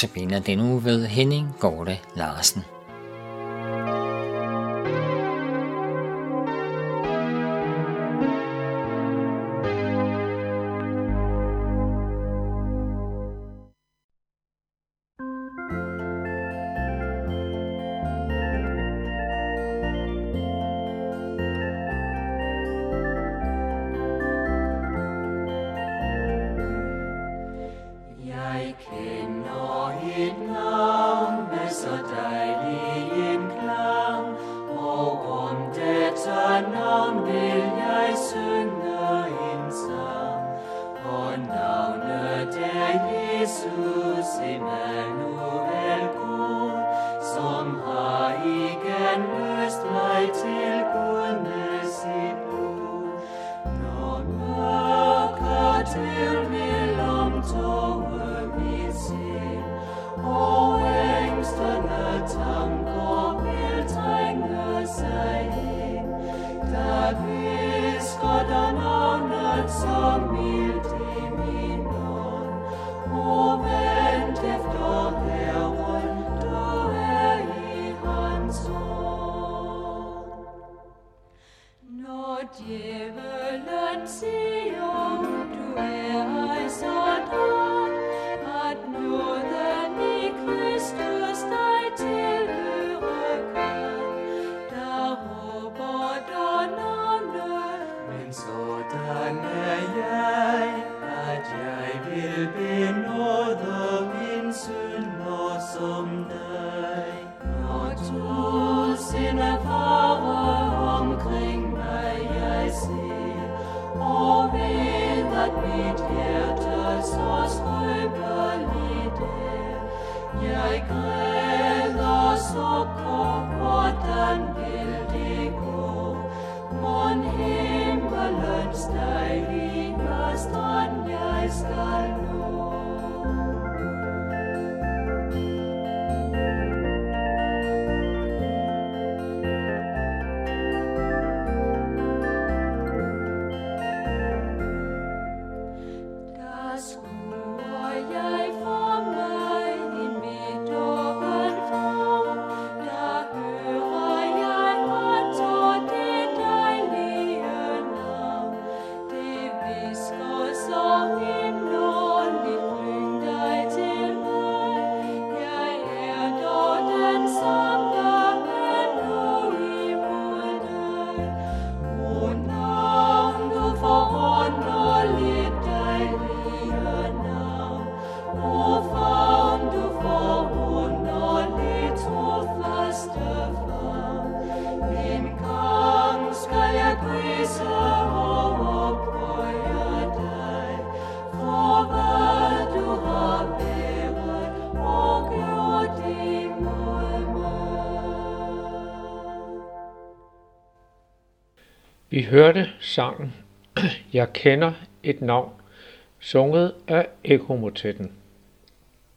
Notabene den uge ved Henning Gorte Larsen. Christmas. Revelant Sion. Vi hørte sangen Jeg kender et navn, sunget af Ekomotetten.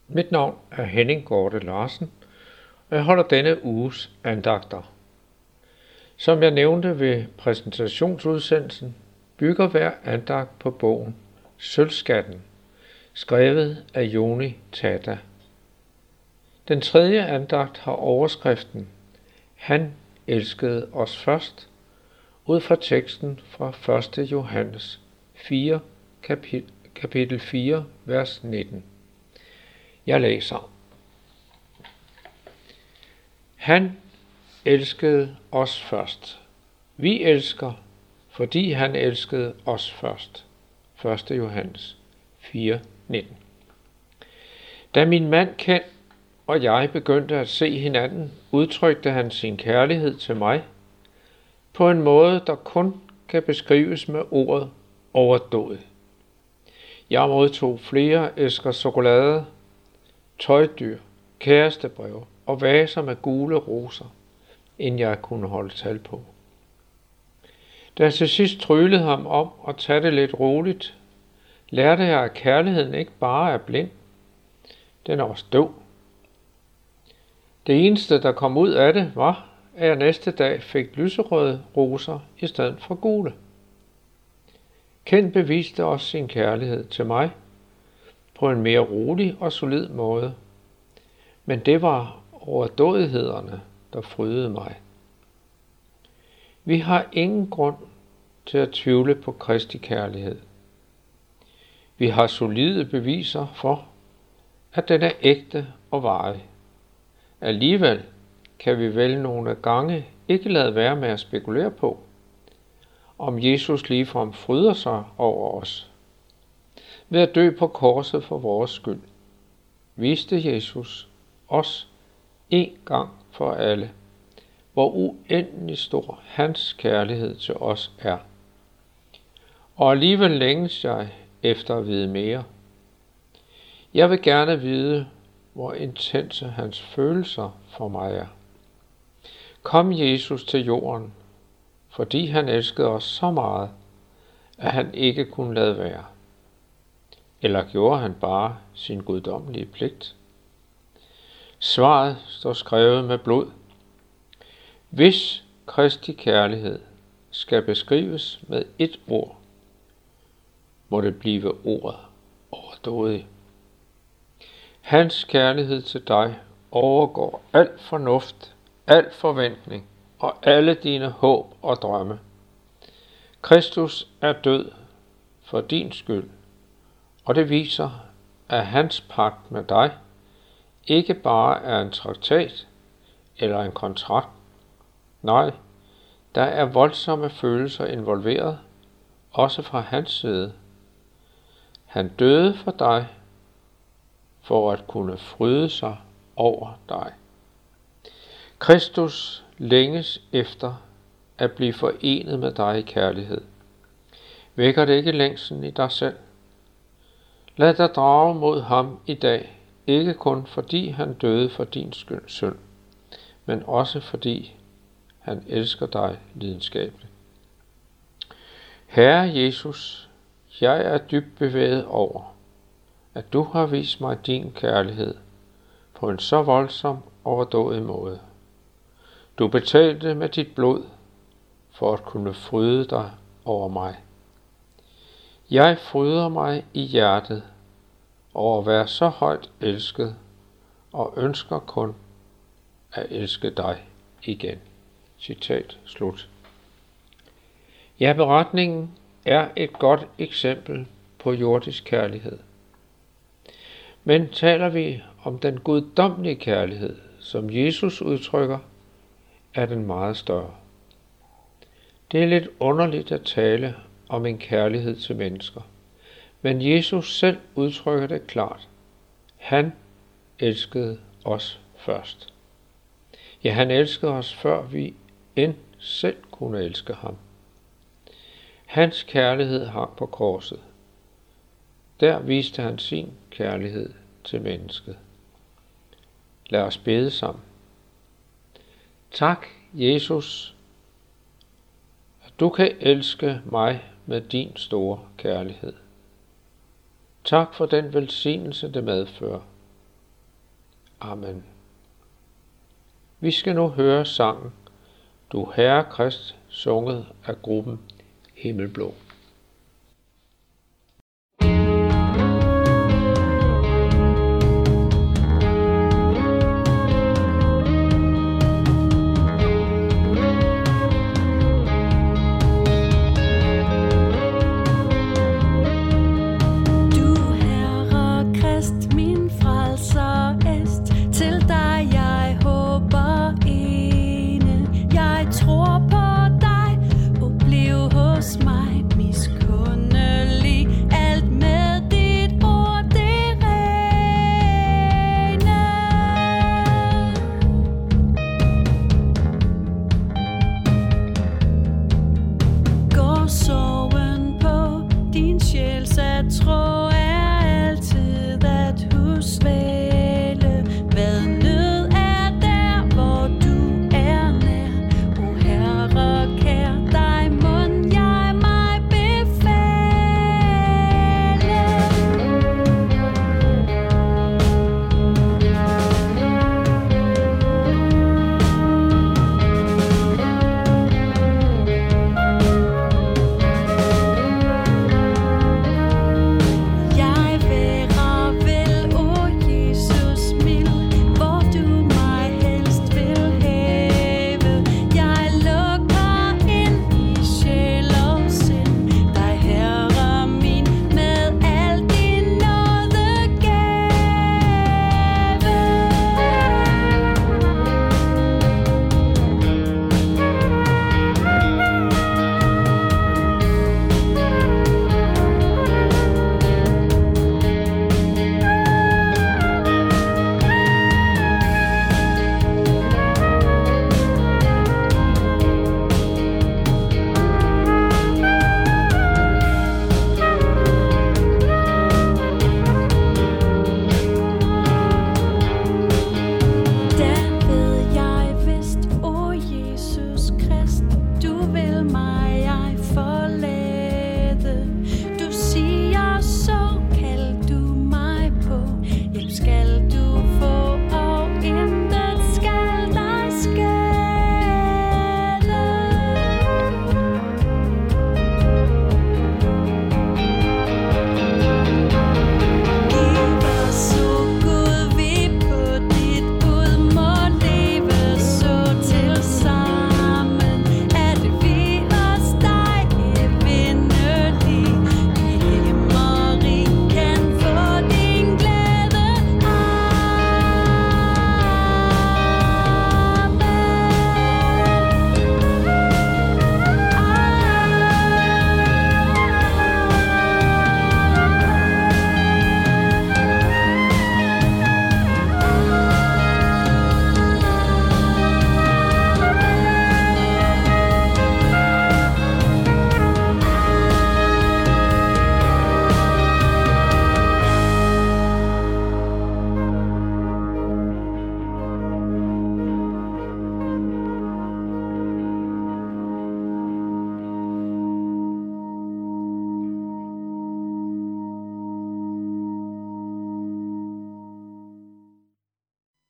Mit navn er Henning Gorte Larsen, og jeg holder denne uges andagter. Som jeg nævnte ved præsentationsudsendelsen, bygger hver andagt på bogen Sølvskatten, skrevet af Joni Tata. Den tredje andagt har overskriften Han elskede os først – ud fra teksten fra 1. Johannes 4, kapitel 4, vers 19. Jeg læser. Han elskede os først. Vi elsker, fordi han elskede os først. 1. Johannes 4, 19. Da min mand Ken og jeg begyndte at se hinanden, udtrykte han sin kærlighed til mig på en måde, der kun kan beskrives med ordet overdået. Jeg modtog flere æsker chokolade, tøjdyr, kærestebrev og vaser med gule roser, end jeg kunne holde tal på. Da jeg til sidst tryllede ham om at tage det lidt roligt, lærte jeg, at kærligheden ikke bare er blind, den er også død. Det eneste, der kom ud af det, var, at jeg næste dag fik lyserøde roser i stedet for gule. Ken beviste også sin kærlighed til mig på en mere rolig og solid måde, Men det var overdådighederne, der frydede mig. Vi har ingen grund til at tvivle på Kristi kærlighed. Vi har solide beviser for, at den er ægte og varig. Alligevel kan vi vel nogle gange ikke lade være med at spekulere på, om Jesus ligefrem fryder sig over os. Ved at dø på korset for vores skyld, viste Jesus os en gang for alle, hvor uendelig stor hans kærlighed til os er. Og alligevel længes jeg efter at vide mere. Jeg vil gerne vide, hvor intense hans følelser for mig er. Kom Jesus til jorden, fordi han elskede os så meget, at han ikke kunne lade være. Eller gjorde han bare sin guddommelige pligt? Svaret står skrevet med blod. Hvis Kristi kærlighed skal beskrives med et ord, må det blive ordet overdådig. Hans kærlighed til dig overgår al fornuft, al forventning og alle dine håb og drømme. Kristus er død for din skyld, og det viser, at hans pagt med dig ikke bare er en traktat eller en kontrakt. Nej, der er voldsomme følelser involveret, også fra hans side. Han døde for dig, for at kunne fryde sig over dig. Kristus længes efter at blive forenet med dig i kærlighed. Vækker det ikke længsen i dig selv? Lad dig drage mod ham i dag, ikke kun fordi han døde for din synd, men også fordi han elsker dig lidenskabeligt. Herre Jesus, jeg er dybt bevæget over, at du har vist mig din kærlighed på en så voldsom overdådig måde. Du betalte med dit blod for at kunne fryde dig over mig. Jeg fryder mig i hjertet over at være så højt elsket og ønsker kun at elske dig igen. Citat slut. Ja, beretningen er et godt eksempel på jordisk kærlighed. Men taler vi om den guddommelige kærlighed, som Jesus udtrykker, er den meget større. Det er lidt underligt at tale om en kærlighed til mennesker. Men Jesus selv udtrykker det klart. Han elskede os først. Ja, han elskede os før vi end selv kunne elske ham. Hans kærlighed hang på korset. Der viste han sin kærlighed til mennesket. Lad os bede sammen. Tak, Jesus, at du kan elske mig med din store kærlighed. Tak for den velsignelse, det medfører. Amen. Vi skal nu høre sangen Du Herre Krist, sunget af gruppen Himmelblå.